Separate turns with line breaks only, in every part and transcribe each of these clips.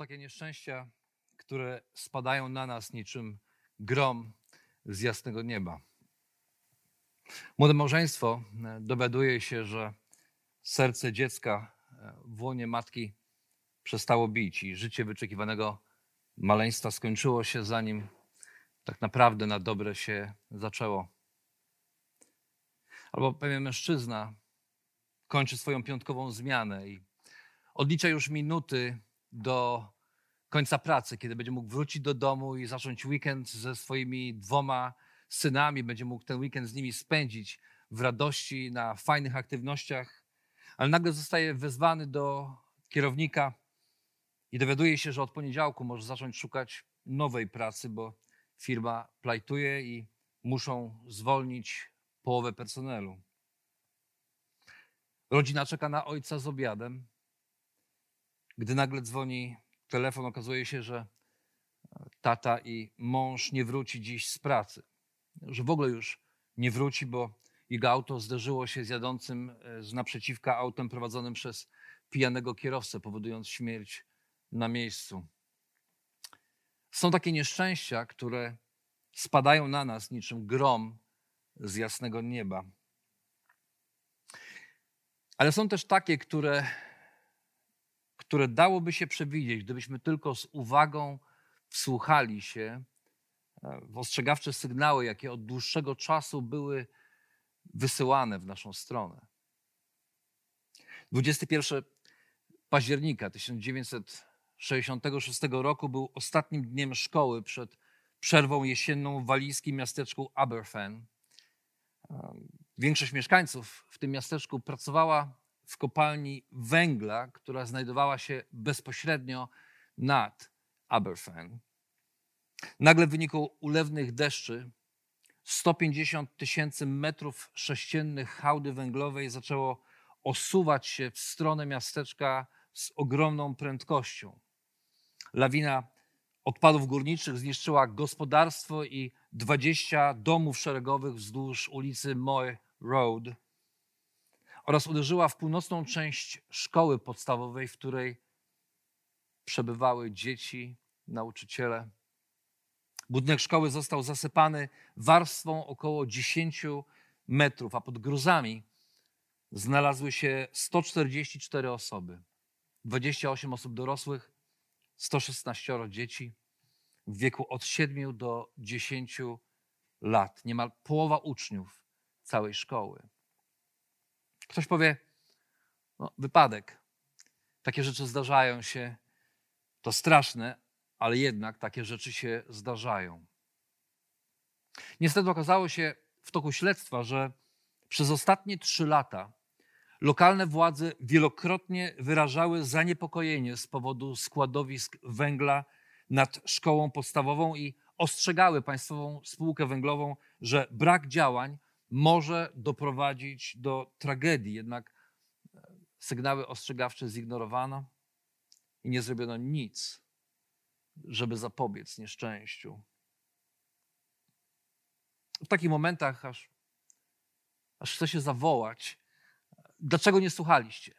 Takie nieszczęścia, które spadają na nas niczym grom z jasnego nieba. Młode małżeństwo e, dowiaduje się, że serce dziecka e, w łonie matki przestało bić i życie wyczekiwanego maleństwa skończyło się, zanim tak naprawdę na dobre się zaczęło. Albo pewien mężczyzna kończy swoją piątkową zmianę i odlicza już minuty do końca pracy, kiedy będzie mógł wrócić do domu i zacząć weekend ze swoimi dwoma synami, będzie mógł ten weekend z nimi spędzić w radości, na fajnych aktywnościach, ale nagle zostaje wezwany do kierownika i dowiaduje się, że od poniedziałku może zacząć szukać nowej pracy, bo firma plajtuje i muszą zwolnić połowę personelu. Rodzina czeka na ojca z obiadem. Gdy nagle dzwoni telefon, okazuje się, że tata i mąż nie wróci dziś z pracy. Że w ogóle już nie wróci, bo jego auto zderzyło się z jadącym e, z naprzeciwka autem prowadzonym przez pijanego kierowcę, powodując śmierć na miejscu. Są takie nieszczęścia, które spadają na nas niczym grom z jasnego nieba. Ale są też takie, które, które dałoby się przewidzieć, gdybyśmy tylko z uwagą wsłuchali się e, w ostrzegawcze sygnały, jakie od dłuższego czasu były wysyłane w naszą stronę. 21 października 1966 roku był ostatnim dniem szkoły przed przerwą jesienną w walijskim miasteczku Aberfan. Większość mieszkańców w tym miasteczku pracowała w kopalni węgla, która znajdowała się bezpośrednio nad Aberfan. Nagle w wyniku ulewnych deszczy 150 tysięcy metrów sześciennych hałdy węglowej zaczęło osuwać się w stronę miasteczka z ogromną prędkością. Lawina odpadów górniczych zniszczyła gospodarstwo i 20 domów szeregowych wzdłuż ulicy Moy Road oraz uderzyła w północną część szkoły podstawowej, w której przebywały dzieci, nauczyciele. Budynek szkoły został zasypany warstwą około 10 metrów, a pod gruzami znalazły się 144 osoby, 28 osób dorosłych, 116 dzieci w wieku od 7 do 10 lat. Niemal połowa uczniów całej szkoły. Ktoś powie, no, wypadek. Takie rzeczy zdarzają się. To straszne, ale jednak takie rzeczy się zdarzają. Niestety okazało się w toku śledztwa, że przez ostatnie trzy lata lokalne władze wielokrotnie wyrażały zaniepokojenie z powodu składowisk węgla nad szkołą podstawową i ostrzegały państwową spółkę węglową, że brak działań może doprowadzić do tragedii. Jednak e, sygnały ostrzegawcze zignorowano i nie zrobiono nic, żeby zapobiec nieszczęściu. W takich momentach aż, aż chce się zawołać, dlaczego nie słuchaliście?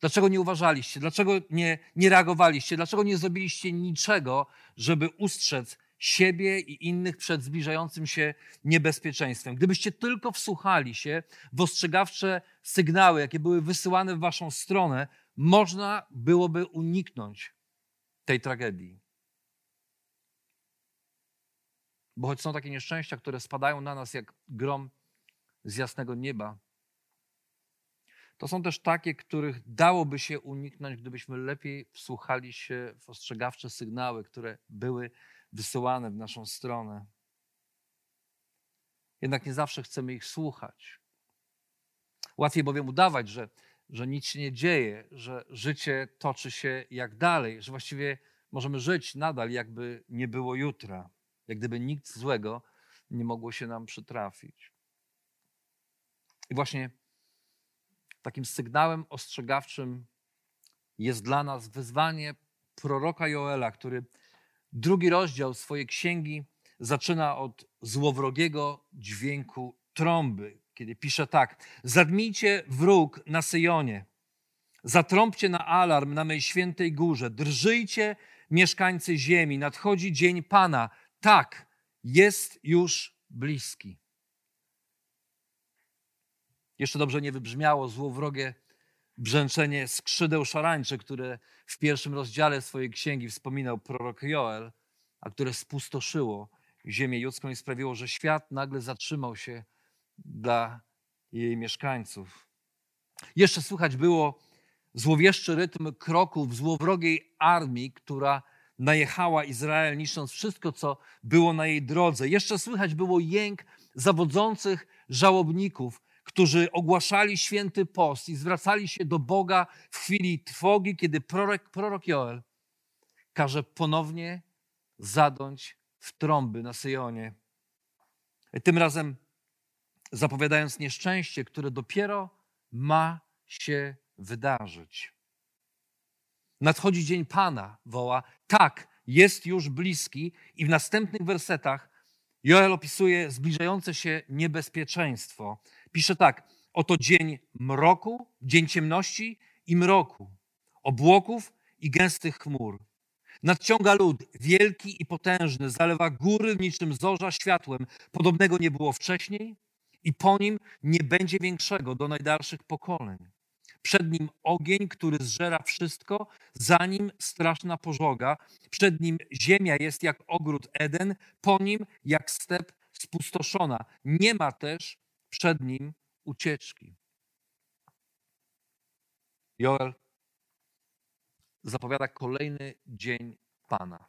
Dlaczego nie uważaliście? Dlaczego nie, nie reagowaliście? Dlaczego nie zrobiliście niczego, żeby ustrzec siebie i innych przed zbliżającym się niebezpieczeństwem? Gdybyście tylko wsłuchali się w ostrzegawcze sygnały, jakie były wysyłane w waszą stronę, można byłoby uniknąć tej tragedii. Bo choć są takie nieszczęścia, które spadają na nas jak grom z jasnego nieba, to są też takie, których dałoby się uniknąć, gdybyśmy lepiej wsłuchali się w ostrzegawcze sygnały, które były wysyłane w naszą stronę. Jednak nie zawsze chcemy ich słuchać. Łatwiej bowiem udawać, że, że nic się nie dzieje, że życie toczy się jak dalej, że właściwie możemy żyć nadal, jakby nie było jutra, jak gdyby nic złego nie mogło się nam przytrafić. I właśnie takim sygnałem ostrzegawczym jest dla nas wezwanie proroka Joela, który drugi rozdział swojej księgi zaczyna od złowrogiego dźwięku trąby, kiedy pisze tak: Zadmijcie wróg na Syjonie, zatrąbcie na alarm na mej świętej górze, drżyjcie mieszkańcy ziemi, nadchodzi dzień Pana. Tak, jest już bliski. Jeszcze dobrze nie wybrzmiało złowrogie brzęczenie skrzydeł szarańczy, które w pierwszym rozdziale swojej księgi wspominał prorok Joel, a które spustoszyło ziemię judzką i sprawiło, że świat nagle zatrzymał się dla jej mieszkańców. Jeszcze słychać było złowieszczy rytm kroków złowrogiej armii, która najechała Izrael, niszcząc wszystko, co było na jej drodze. Jeszcze słychać było jęk zawodzących żałobników, którzy ogłaszali święty post i zwracali się do Boga w chwili trwogi, kiedy prorok, prorok Joel każe ponownie zadąć w trąby na Syjonie. Tym razem zapowiadając nieszczęście, które dopiero ma się wydarzyć. Nadchodzi dzień Pana, woła. Tak, jest już bliski, i w następnych wersetach Joel opisuje zbliżające się niebezpieczeństwo. Pisze tak: Oto dzień mroku, dzień ciemności i mroku, obłoków i gęstych chmur. Nadciąga lud, wielki i potężny, zalewa góry niczym zorza światłem. Podobnego nie było wcześniej i po nim nie będzie większego do najdalszych pokoleń. Przed nim ogień, który zżera wszystko, za nim straszna pożoga. Przed nim ziemia jest jak ogród Eden, po nim jak step spustoszona. Nie ma też przed nim ucieczki. Joel zapowiada kolejny dzień Pana.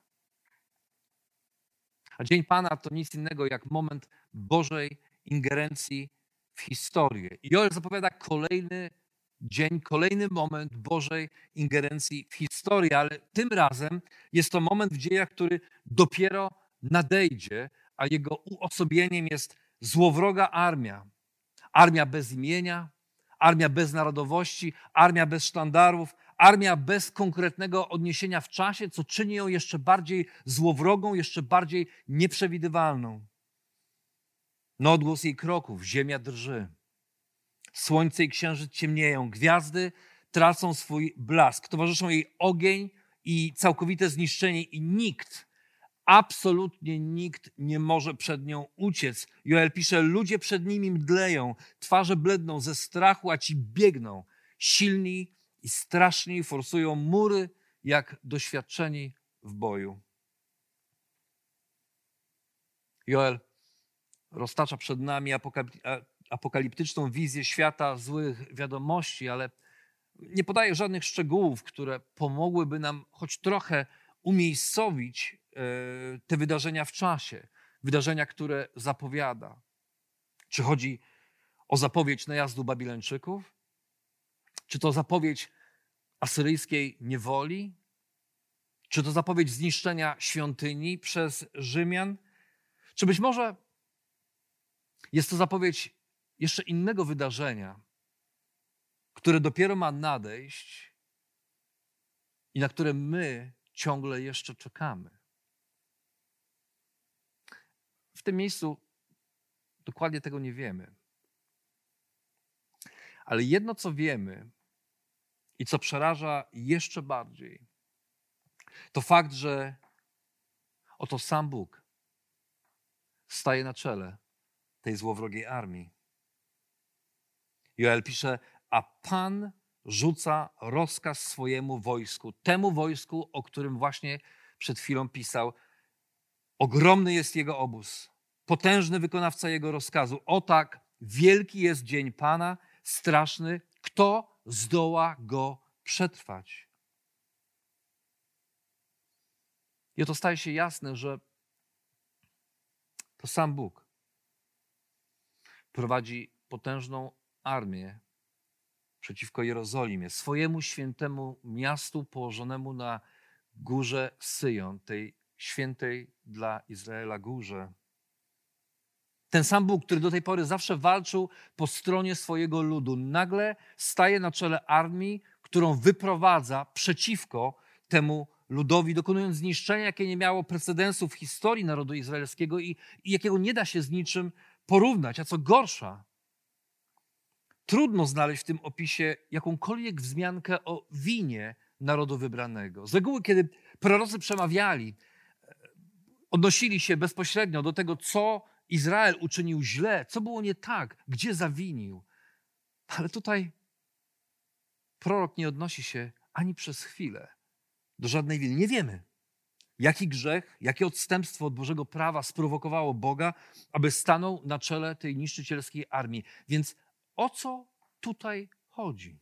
A dzień Pana to nic innego jak moment Bożej ingerencji w historię. Joel zapowiada kolejny dzień, kolejny moment Bożej ingerencji w historię, ale tym razem jest to moment w dziejach, który dopiero nadejdzie, a jego uosobieniem jest złowroga armia. Armia bez imienia, armia bez narodowości, armia bez sztandarów, armia bez konkretnego odniesienia w czasie, co czyni ją jeszcze bardziej złowrogą, jeszcze bardziej nieprzewidywalną. Na odgłos jej kroków ziemia drży. Słońce i księżyc ciemnieją, gwiazdy tracą swój blask, towarzyszą jej ogień i całkowite zniszczenie, i nikt, absolutnie nikt nie może przed nią uciec. Joel pisze: Ludzie przed nimi mdleją, twarze bledną ze strachu, a ci biegną. Silni i straszni forsują mury, jak doświadczeni w boju. Joel roztacza przed nami apokaliptyczną wizję świata złych wiadomości, ale nie podaje żadnych szczegółów, które pomogłyby nam choć trochę umiejscowić e, te wydarzenia w czasie, wydarzenia, które zapowiada. Czy chodzi o zapowiedź najazdu Babilończyków? Czy to zapowiedź asyryjskiej niewoli? Czy to zapowiedź zniszczenia świątyni przez Rzymian? Czy być może jest to zapowiedź jeszcze innego wydarzenia, które dopiero ma nadejść i na które my ciągle jeszcze czekamy. W tym miejscu dokładnie tego nie wiemy. Ale jedno, co wiemy i co przeraża jeszcze bardziej, to fakt, że oto sam Bóg staje na czele tej złowrogiej armii. Joel pisze, a Pan rzuca rozkaz swojemu wojsku, temu wojsku, o którym właśnie przed chwilą pisał. Ogromny jest jego obóz, potężny wykonawca jego rozkazu. O tak, wielki jest dzień Pana, straszny, kto zdoła go przetrwać? I oto staje się jasne, że to sam Bóg prowadzi potężną armię przeciwko Jerozolimie, swojemu świętemu miastu położonemu na górze Syjon, tej świętej dla Izraela górze. Ten sam Bóg, który do tej pory zawsze walczył po stronie swojego ludu, nagle staje na czele armii, którą wyprowadza przeciwko temu ludowi, dokonując zniszczenia, jakie nie miało precedensu w historii narodu izraelskiego i, i jakiego nie da się z niczym porównać. A co gorsza, trudno znaleźć w tym opisie jakąkolwiek wzmiankę o winie narodu wybranego. Z reguły, kiedy prorocy przemawiali, odnosili się bezpośrednio do tego, co Izrael uczynił źle, co było nie tak, gdzie zawinił. Ale tutaj prorok nie odnosi się ani przez chwilę do żadnej winy. Nie wiemy, jaki grzech, jakie odstępstwo od Bożego prawa sprowokowało Boga, aby stanął na czele tej niszczycielskiej armii. Więc o co tutaj chodzi?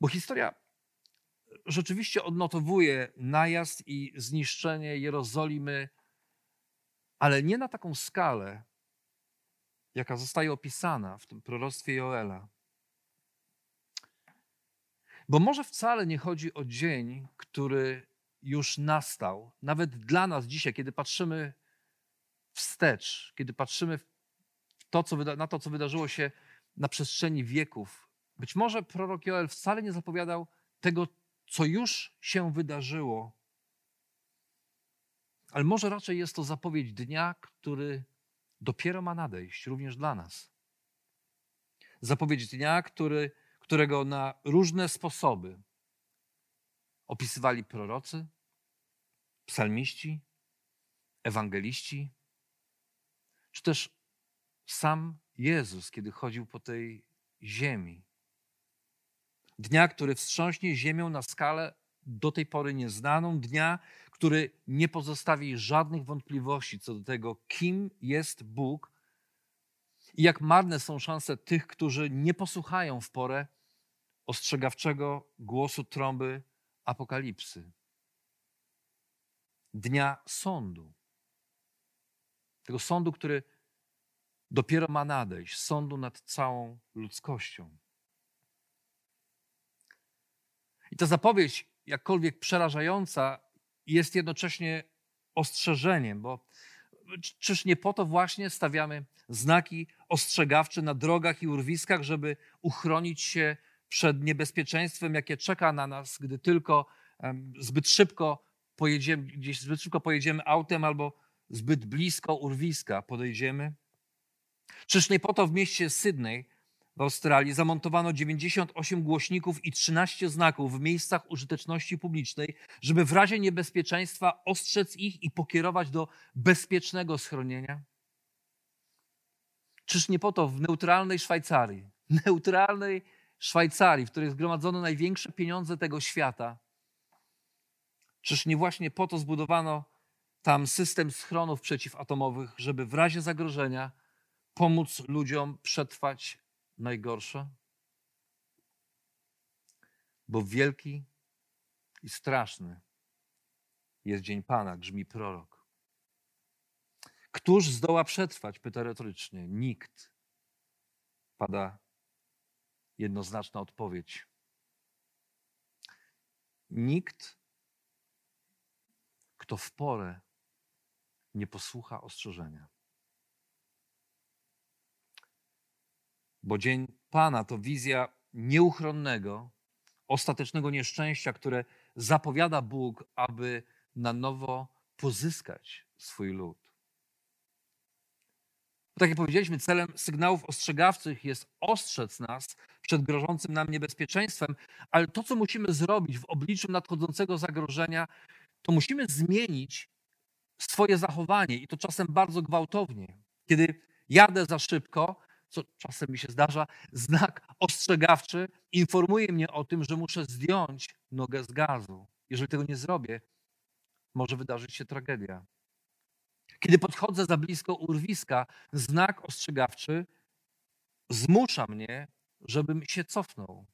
Bo historia rzeczywiście odnotowuje najazd i zniszczenie Jerozolimy, ale nie na taką skalę, jaka zostaje opisana w tym proroctwie Joela. Bo może wcale nie chodzi o dzień, który już nastał, nawet dla nas dzisiaj, kiedy patrzymy wstecz, kiedy patrzymy to, co na to, co wydarzyło się na przestrzeni wieków. Być może prorok Joel wcale nie zapowiadał tego, co już się wydarzyło, ale może raczej jest to zapowiedź dnia, który dopiero ma nadejść, również dla nas. Zapowiedź dnia, który, którego na różne sposoby opisywali prorocy, psalmiści, ewangeliści, czy też sam Jezus, kiedy chodził po tej ziemi. Dnia, który wstrząśnie ziemią na skalę do tej pory nieznaną, dnia, który nie pozostawi żadnych wątpliwości co do tego, kim jest Bóg i jak marne są szanse tych, którzy nie posłuchają w porę ostrzegawczego głosu trąby apokalipsy. Dnia sądu. Tego sądu, który dopiero ma nadejść, sądu nad całą ludzkością. I ta zapowiedź, jakkolwiek przerażająca, jest jednocześnie ostrzeżeniem, bo czyż nie po to właśnie stawiamy znaki ostrzegawcze na drogach i urwiskach, żeby uchronić się przed niebezpieczeństwem, jakie czeka na nas, gdy tylko zbyt szybko pojedziemy, gdzieś zbyt szybko pojedziemy autem albo zbyt blisko urwiska podejdziemy? Czyż nie po to w mieście Sydney w Australii zamontowano 98 głośników i 13 znaków w miejscach użyteczności publicznej, żeby w razie niebezpieczeństwa ostrzec ich i pokierować do bezpiecznego schronienia? Czyż nie po to w neutralnej Szwajcarii, neutralnej Szwajcarii, w której zgromadzono największe pieniądze tego świata, czyż nie właśnie po to zbudowano tam system schronów przeciwatomowych, żeby w razie zagrożenia pomóc ludziom przetrwać najgorsze? Bo wielki i straszny jest dzień Pana, grzmi prorok. Któż zdoła przetrwać? Pyta retorycznie. Nikt. Pada jednoznaczna odpowiedź. Nikt, kto w porę nie posłucha ostrzeżenia. Bo dzień Pana to wizja nieuchronnego, ostatecznego nieszczęścia, które zapowiada Bóg, aby na nowo pozyskać swój lud. Tak jak powiedzieliśmy, celem sygnałów ostrzegawczych jest ostrzec nas przed grożącym nam niebezpieczeństwem, ale to, co musimy zrobić w obliczu nadchodzącego zagrożenia, to musimy zmienić swoje zachowanie i to czasem bardzo gwałtownie. Kiedy jadę za szybko, co czasem mi się zdarza, znak ostrzegawczy informuje mnie o tym, że muszę zdjąć nogę z gazu. Jeżeli tego nie zrobię, może wydarzyć się tragedia. Kiedy podchodzę za blisko urwiska, znak ostrzegawczy zmusza mnie, żebym się cofnął.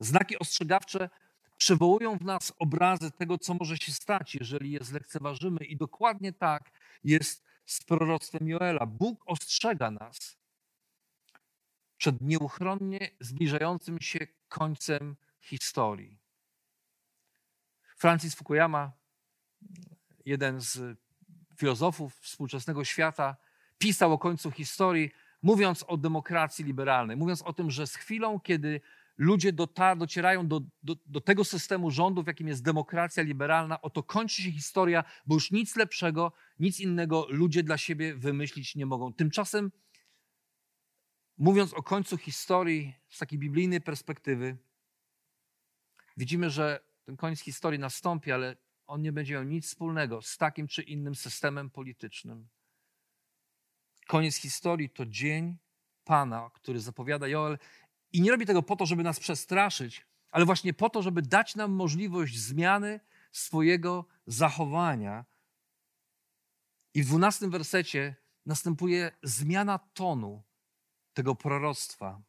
Znaki ostrzegawcze przywołują w nas obrazy tego, co może się stać, jeżeli je zlekceważymy. I dokładnie tak jest z proroctwem Joela. Bóg ostrzega nas przed nieuchronnie zbliżającym się końcem historii. Francis Fukuyama, jeden z filozofów współczesnego świata, pisał o końcu historii, mówiąc o demokracji liberalnej, mówiąc o tym, że z chwilą, kiedy ludzie docierają do, do, do, tego systemu rządów, jakim jest demokracja liberalna, oto kończy się historia, bo już nic lepszego, nic innego ludzie dla siebie wymyślić nie mogą. Tymczasem, mówiąc o końcu historii z takiej biblijnej perspektywy, widzimy, że ten koniec historii nastąpi, ale on nie będzie miał nic wspólnego z takim czy innym systemem politycznym. Koniec historii to dzień Pana, który zapowiada Joel, i nie robi tego po to, żeby nas przestraszyć, ale właśnie po to, żeby dać nam możliwość zmiany swojego zachowania. I w dwunastym wersecie następuje zmiana tonu tego proroctwa.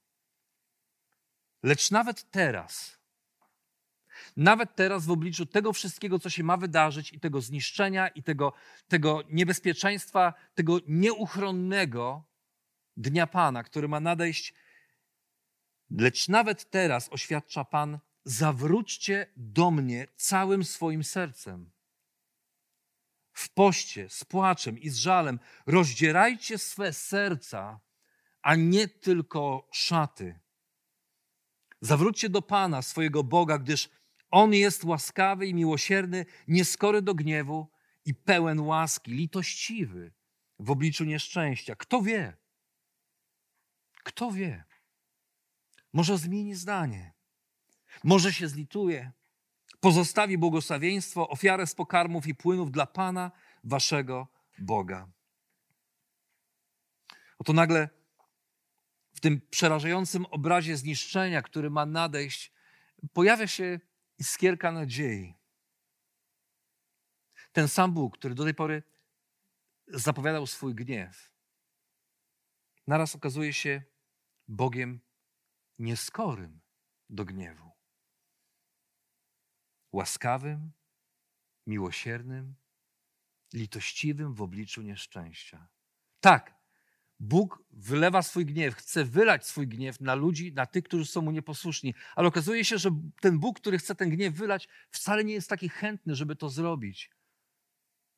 Lecz nawet teraz, nawet teraz w obliczu tego wszystkiego, co się ma wydarzyć, i tego zniszczenia, i tego, tego niebezpieczeństwa, tego nieuchronnego dnia Pana, który ma nadejść, lecz nawet teraz oświadcza Pan, zawróćcie do mnie całym swoim sercem. W poście, z płaczem i z żalem rozdzierajcie swe serca, a nie tylko szaty. Zawróćcie do Pana, swojego Boga, gdyż on jest łaskawy i miłosierny, nieskory do gniewu i pełen łaski, litościwy w obliczu nieszczęścia. Kto wie? Kto wie? Może zmieni zdanie, może się zlituje, pozostawi błogosławieństwo, ofiarę z pokarmów i płynów dla Pana, waszego Boga. Oto nagle w tym przerażającym obrazie zniszczenia, który ma nadejść, pojawia się iskierka nadziei. Ten sam Bóg, który do tej pory zapowiadał swój gniew, naraz okazuje się Bogiem nieskorym do gniewu. Łaskawym, miłosiernym, litościwym w obliczu nieszczęścia. Tak, Bóg wylewa swój gniew, chce wylać swój gniew na ludzi, na tych, którzy są mu nieposłuszni. Ale okazuje się, że ten Bóg, który chce ten gniew wylać, wcale nie jest taki chętny, żeby to zrobić.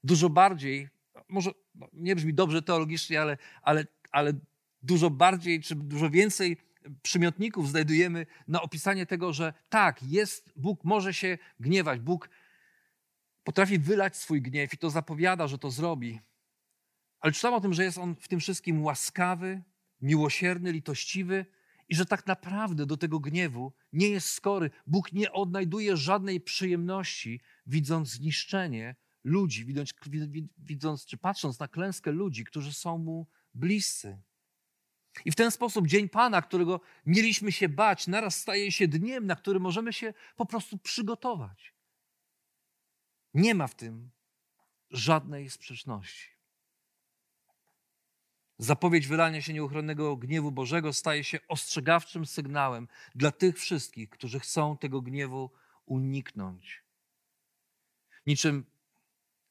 Dużo bardziej, może no, nie brzmi dobrze teologicznie, ale, ale, ale dużo bardziej, czy dużo więcej przymiotników znajdujemy na opisanie tego, że tak, jest, Bóg może się gniewać, Bóg potrafi wylać swój gniew i to zapowiada, że to zrobi. Ale czytam o tym, że jest on w tym wszystkim łaskawy, miłosierny, litościwy i że tak naprawdę do tego gniewu nie jest skory. Bóg nie odnajduje żadnej przyjemności, widząc zniszczenie ludzi, widząc, widząc czy patrząc na klęskę ludzi, którzy są mu bliscy. I w ten sposób Dzień Pana, którego mieliśmy się bać, naraz staje się dniem, na który możemy się po prostu przygotować. Nie ma w tym żadnej sprzeczności. Zapowiedź wylania się nieuchronnego gniewu Bożego staje się ostrzegawczym sygnałem dla tych wszystkich, którzy chcą tego gniewu uniknąć. Niczym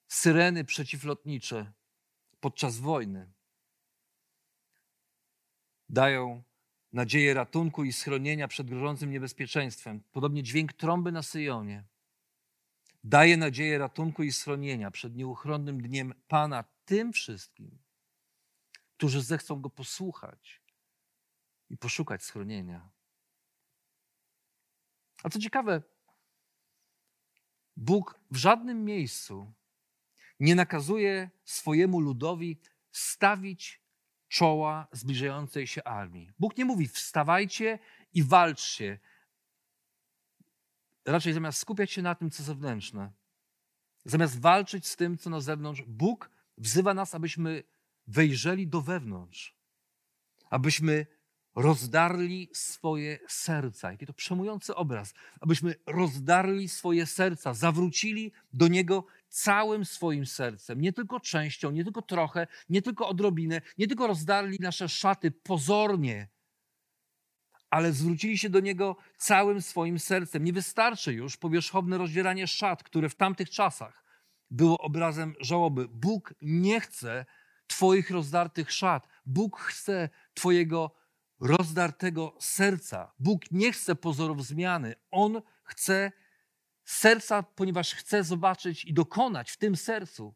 syreny przeciwlotnicze podczas wojny dają nadzieję ratunku i schronienia przed grożącym niebezpieczeństwem. Podobnie dźwięk trąby na Syjonie daje nadzieję ratunku i schronienia przed nieuchronnym dniem Pana tym wszystkim, którzy zechcą Go posłuchać i poszukać schronienia. A co ciekawe, Bóg w żadnym miejscu nie nakazuje swojemu ludowi stawić czoła zbliżającej się armii. Bóg nie mówi wstawajcie i walczcie. Raczej zamiast skupiać się na tym, co zewnętrzne, zamiast walczyć z tym, co na zewnątrz, Bóg wzywa nas, abyśmy wejrzeli do wewnątrz, abyśmy rozdarli swoje serca. Jaki to przemujący obraz. Abyśmy rozdarli swoje serca, zawrócili do Niego całym swoim sercem, nie tylko częścią, nie tylko trochę, nie tylko odrobinę, nie tylko rozdarli nasze szaty pozornie, ale zwrócili się do Niego całym swoim sercem. Nie wystarczy już powierzchowne rozdzieranie szat, które w tamtych czasach było obrazem żałoby. Bóg nie chce Twoich rozdartych szat. Bóg chce Twojego rozdartego serca. Bóg nie chce pozorów zmiany. On chce serca, ponieważ chce zobaczyć i dokonać w tym sercu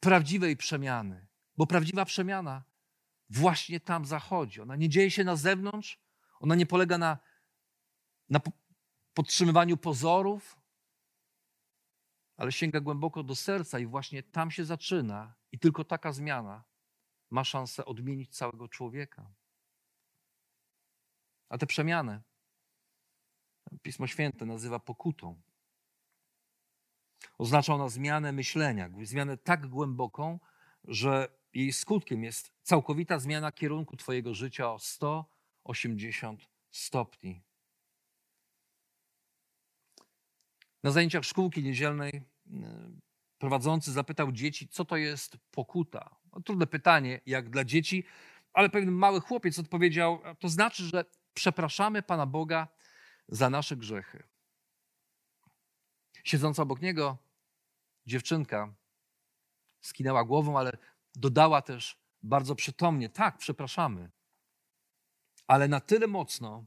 prawdziwej przemiany. Bo prawdziwa przemiana właśnie tam zachodzi. Ona nie dzieje się na zewnątrz, ona nie polega na, na podtrzymywaniu pozorów, ale sięga głęboko do serca i właśnie tam się zaczyna. I tylko taka zmiana ma szansę odmienić całego człowieka. A tę przemianę Pismo Święte nazywa pokutą. Oznacza ona zmianę myślenia, zmianę tak głęboką, że jej skutkiem jest całkowita zmiana kierunku Twojego życia o 180 stopni. Na zajęciach szkółki niedzielnej e, prowadzący zapytał dzieci, co to jest pokuta. No, trudne pytanie, jak dla dzieci, ale pewien mały chłopiec odpowiedział: To znaczy, że przepraszamy Pana Boga za nasze grzechy. Siedząca obok niego dziewczynka skinęła głową, ale dodała też bardzo przytomnie: Tak, przepraszamy, ale na tyle mocno,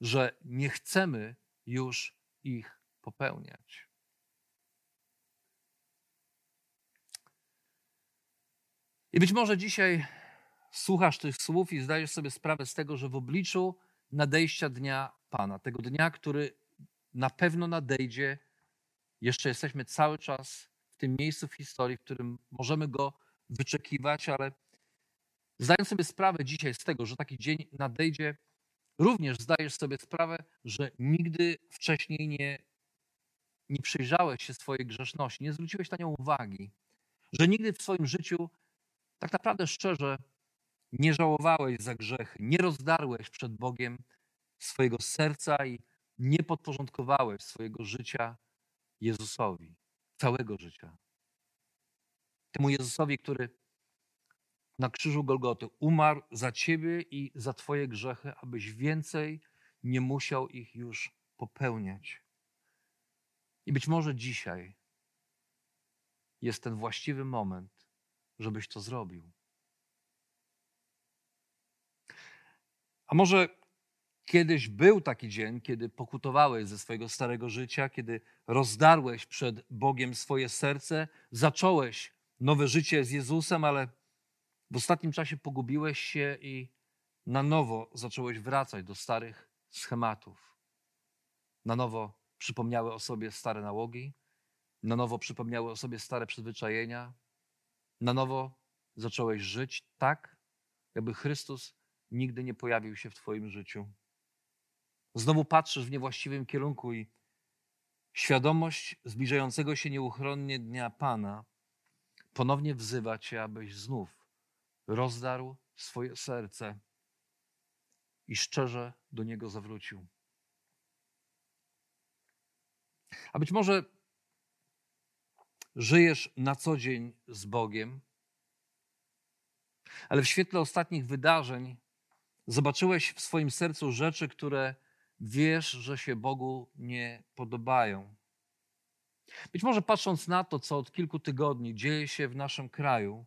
że nie chcemy już ich popełniać. I być może dzisiaj słuchasz tych słów i zdajesz sobie sprawę z tego, że w obliczu nadejścia dnia Pana, tego dnia, który na pewno nadejdzie, jeszcze jesteśmy cały czas w tym miejscu w historii, w którym możemy go wyczekiwać, ale zdając sobie sprawę dzisiaj z tego, że taki dzień nadejdzie, również zdajesz sobie sprawę, że nigdy wcześniej nie, nie przyjrzałeś się swojej grzeszności, nie zwróciłeś na nią uwagi, że nigdy w swoim życiu tak naprawdę szczerze nie żałowałeś za grzechy, nie rozdarłeś przed Bogiem swojego serca i nie podporządkowałeś swojego życia Jezusowi, całego życia. Temu Jezusowi, który na krzyżu Golgoty umarł za ciebie i za twoje grzechy, abyś więcej nie musiał ich już popełniać. I być może dzisiaj jest ten właściwy moment, żebyś to zrobił. A może kiedyś był taki dzień, kiedy pokutowałeś ze swojego starego życia, kiedy rozdarłeś przed Bogiem swoje serce, zacząłeś nowe życie z Jezusem, ale w ostatnim czasie pogubiłeś się i na nowo zacząłeś wracać do starych schematów. Na nowo przypomniały o sobie stare nałogi, na nowo przypomniały o sobie stare przyzwyczajenia, na nowo zacząłeś żyć tak, jakby Chrystus nigdy nie pojawił się w Twoim życiu. Znowu patrzysz w niewłaściwym kierunku i świadomość zbliżającego się nieuchronnie dnia Pana ponownie wzywa Cię, abyś znów rozdarł swoje serce i szczerze do Niego zawrócił. A być może żyjesz na co dzień z Bogiem, ale w świetle ostatnich wydarzeń zobaczyłeś w swoim sercu rzeczy, które wiesz, że się Bogu nie podobają. Być może patrząc na to, co od kilku tygodni dzieje się w naszym kraju,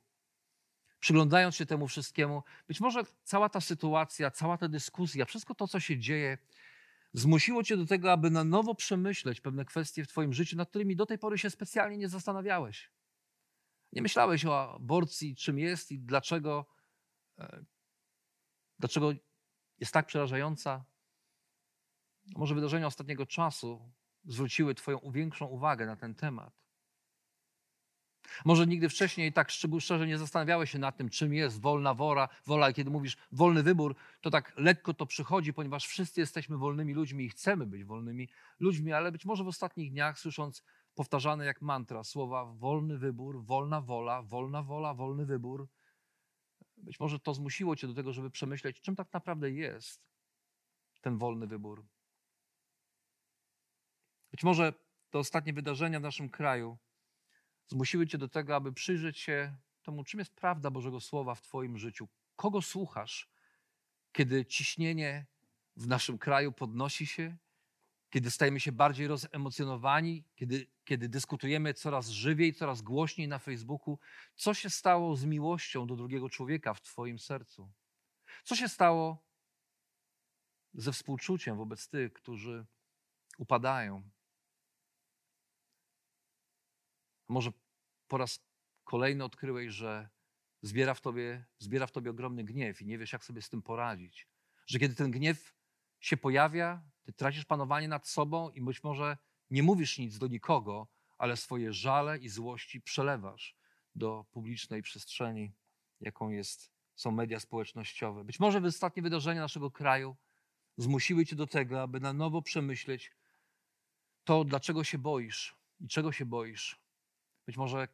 przyglądając się temu wszystkiemu, być może cała ta sytuacja, cała ta dyskusja, wszystko to, co się dzieje, zmusiło cię do tego, aby na nowo przemyśleć pewne kwestie w Twoim życiu, nad którymi do tej pory się specjalnie nie zastanawiałeś. Nie myślałeś o aborcji, czym jest i dlaczego, e, dlaczego jest tak przerażająca. Może wydarzenia ostatniego czasu zwróciły Twoją większą uwagę na ten temat. Może nigdy wcześniej tak szczerze nie zastanawiałeś się nad tym, czym jest wolna wola, wola. Kiedy mówisz wolny wybór, to tak lekko to przychodzi, ponieważ wszyscy jesteśmy wolnymi ludźmi i chcemy być wolnymi ludźmi, ale być może w ostatnich dniach, słysząc powtarzane jak mantra słowa wolny wybór, wolna wola, wolna wola, wolny wybór, być może to zmusiło cię do tego, żeby przemyśleć, czym tak naprawdę jest ten wolny wybór. Być może te ostatnie wydarzenia w naszym kraju zmusiły Cię do tego, aby przyjrzeć się temu, czym jest prawda Bożego Słowa w Twoim życiu. Kogo słuchasz, kiedy ciśnienie w naszym kraju podnosi się, kiedy stajemy się bardziej rozemocjonowani, kiedy, kiedy dyskutujemy coraz żywiej, coraz głośniej na Facebooku, co się stało z miłością do drugiego człowieka w Twoim sercu? Co się stało ze współczuciem wobec tych, którzy upadają? Może po raz kolejny odkryłeś, że zbiera w, tobie, zbiera w tobie ogromny gniew i nie wiesz, jak sobie z tym poradzić. Że kiedy ten gniew się pojawia, ty tracisz panowanie nad sobą i być może nie mówisz nic do nikogo, ale swoje żale i złości przelewasz do publicznej przestrzeni, jaką jest, są media społecznościowe. Być może ostatnie wydarzenia naszego kraju zmusiły cię do tego, aby na nowo przemyśleć to, dlaczego się boisz i czego się boisz. Być może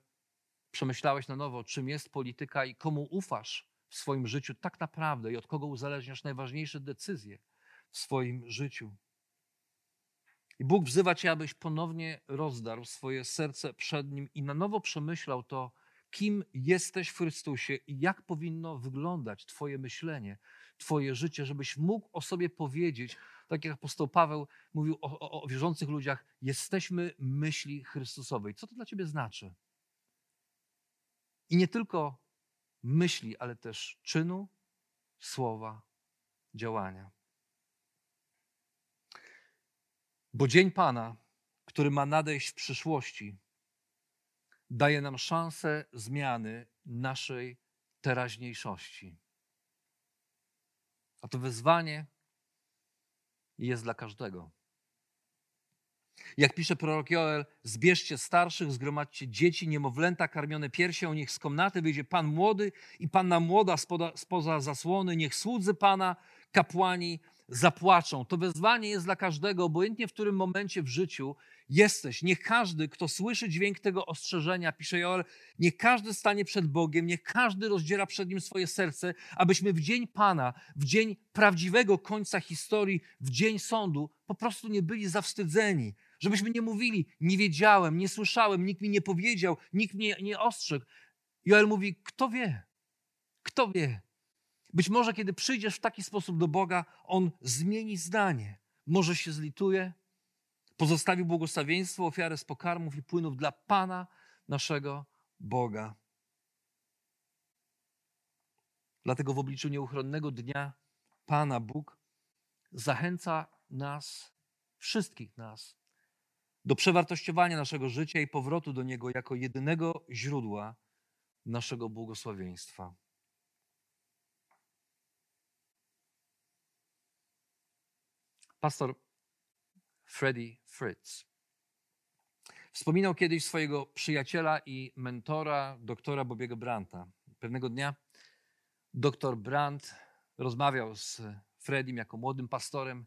przemyślałeś na nowo, czym jest polityka i komu ufasz w swoim życiu tak naprawdę i od kogo uzależniasz najważniejsze decyzje w swoim życiu. I Bóg wzywa cię, abyś ponownie rozdarł swoje serce przed Nim i na nowo przemyślał to, kim jesteś w Chrystusie i jak powinno wyglądać Twoje myślenie, Twoje życie, żebyś mógł o sobie powiedzieć, tak jak apostoł Paweł mówił o, o, o wierzących ludziach, jesteśmy myśli Chrystusowej. Co to dla Ciebie znaczy? I nie tylko myśli, ale też czynu, słowa, działania. Bo dzień Pana, który ma nadejść w przyszłości, daje nam szansę zmiany naszej teraźniejszości. A to wyzwanie jest dla każdego. Jak pisze prorok Joel, zbierzcie starszych, zgromadźcie dzieci, niemowlęta karmione piersią, niech z komnaty wyjdzie Pan młody i Panna młoda spoza, spoza zasłony, niech słudzy Pana, kapłani zapłaczą. To wezwanie jest dla każdego, obojętnie w którym momencie w życiu jesteś. Niech każdy, kto słyszy dźwięk tego ostrzeżenia, pisze Joel, niech każdy stanie przed Bogiem, niech każdy rozdziera przed Nim swoje serce, abyśmy w dzień Pana, w dzień prawdziwego końca historii, w dzień sądu, po prostu nie byli zawstydzeni. Żebyśmy nie mówili, nie wiedziałem, nie słyszałem, nikt mi nie powiedział, nikt mnie nie ostrzegł. Joel mówi, kto wie? Kto wie? Być może, kiedy przyjdziesz w taki sposób do Boga, On zmieni zdanie. Może się zlituje, pozostawi błogosławieństwo, ofiarę z pokarmów i płynów dla Pana, naszego Boga. Dlatego w obliczu nieuchronnego dnia Pana Bóg zachęca nas, wszystkich nas, do przewartościowania naszego życia i powrotu do Niego jako jedynego źródła naszego błogosławieństwa. Pastor Freddie Fritz wspominał kiedyś swojego przyjaciela i mentora, doktora Bobiego Branta. Pewnego dnia doktor Brandt rozmawiał z Fredim jako młodym pastorem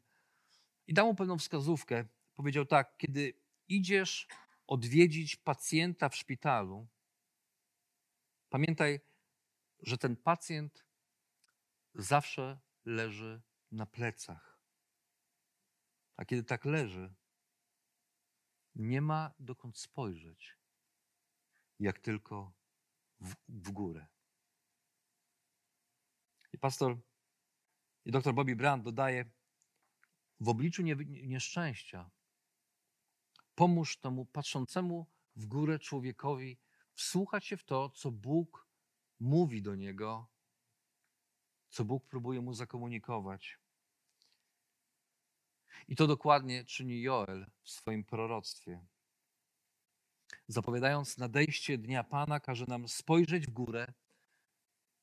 i dał mu pewną wskazówkę. Powiedział tak, kiedy idziesz odwiedzić pacjenta w szpitalu, pamiętaj, że ten pacjent zawsze leży na plecach. A kiedy tak leży, nie ma dokąd spojrzeć, jak tylko w, w górę. I pastor i doktor Bobby Brandt dodaje, w obliczu nie, nieszczęścia pomóż temu patrzącemu w górę człowiekowi wsłuchać się w to, co Bóg mówi do niego, co Bóg próbuje mu zakomunikować. I to dokładnie czyni Joel w swoim proroctwie. Zapowiadając nadejście dnia Pana, każe nam spojrzeć w górę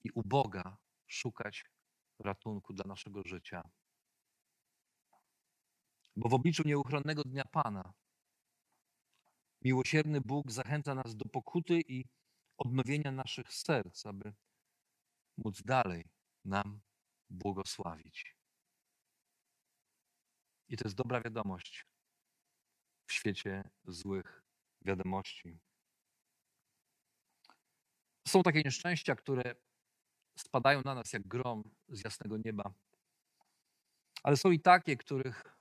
i u Boga szukać ratunku dla naszego życia. Bo w obliczu nieuchronnego dnia Pana miłosierny Bóg zachęca nas do pokuty i odnowienia naszych serc, aby móc dalej nam błogosławić. I to jest dobra wiadomość w świecie złych wiadomości. Są takie nieszczęścia, które spadają na nas jak grom z jasnego nieba. Ale są i takie, których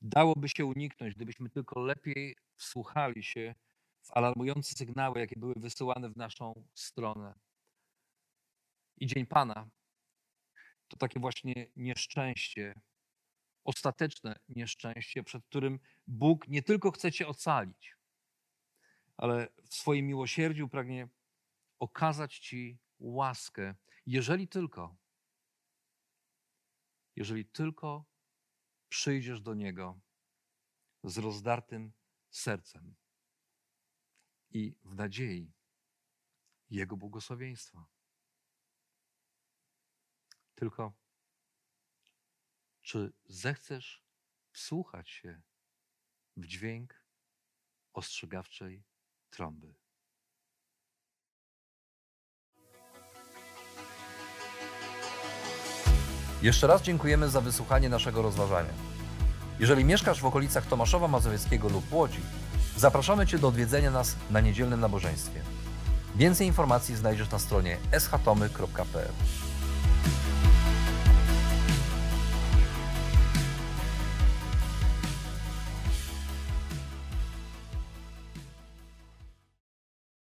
dałoby się uniknąć, gdybyśmy tylko lepiej wsłuchali się w alarmujące sygnały, jakie były wysyłane w naszą stronę. I Dzień Pana to takie właśnie nieszczęście, ostateczne nieszczęście, przed którym Bóg nie tylko chce Cię ocalić, ale w swoim miłosierdziu pragnie okazać Ci łaskę, jeżeli tylko jeżeli tylko przyjdziesz do Niego z rozdartym sercem i w nadziei Jego błogosławieństwa. Tylko, czy zechcesz wsłuchać się w dźwięk ostrzegawczej trąby?
Jeszcze raz dziękujemy za wysłuchanie naszego rozważania. Jeżeli mieszkasz w okolicach Tomaszowa Mazowieckiego lub Łodzi, zapraszamy Cię do odwiedzenia nas na niedzielnym nabożeństwie. Więcej informacji znajdziesz na stronie schatomy.pl.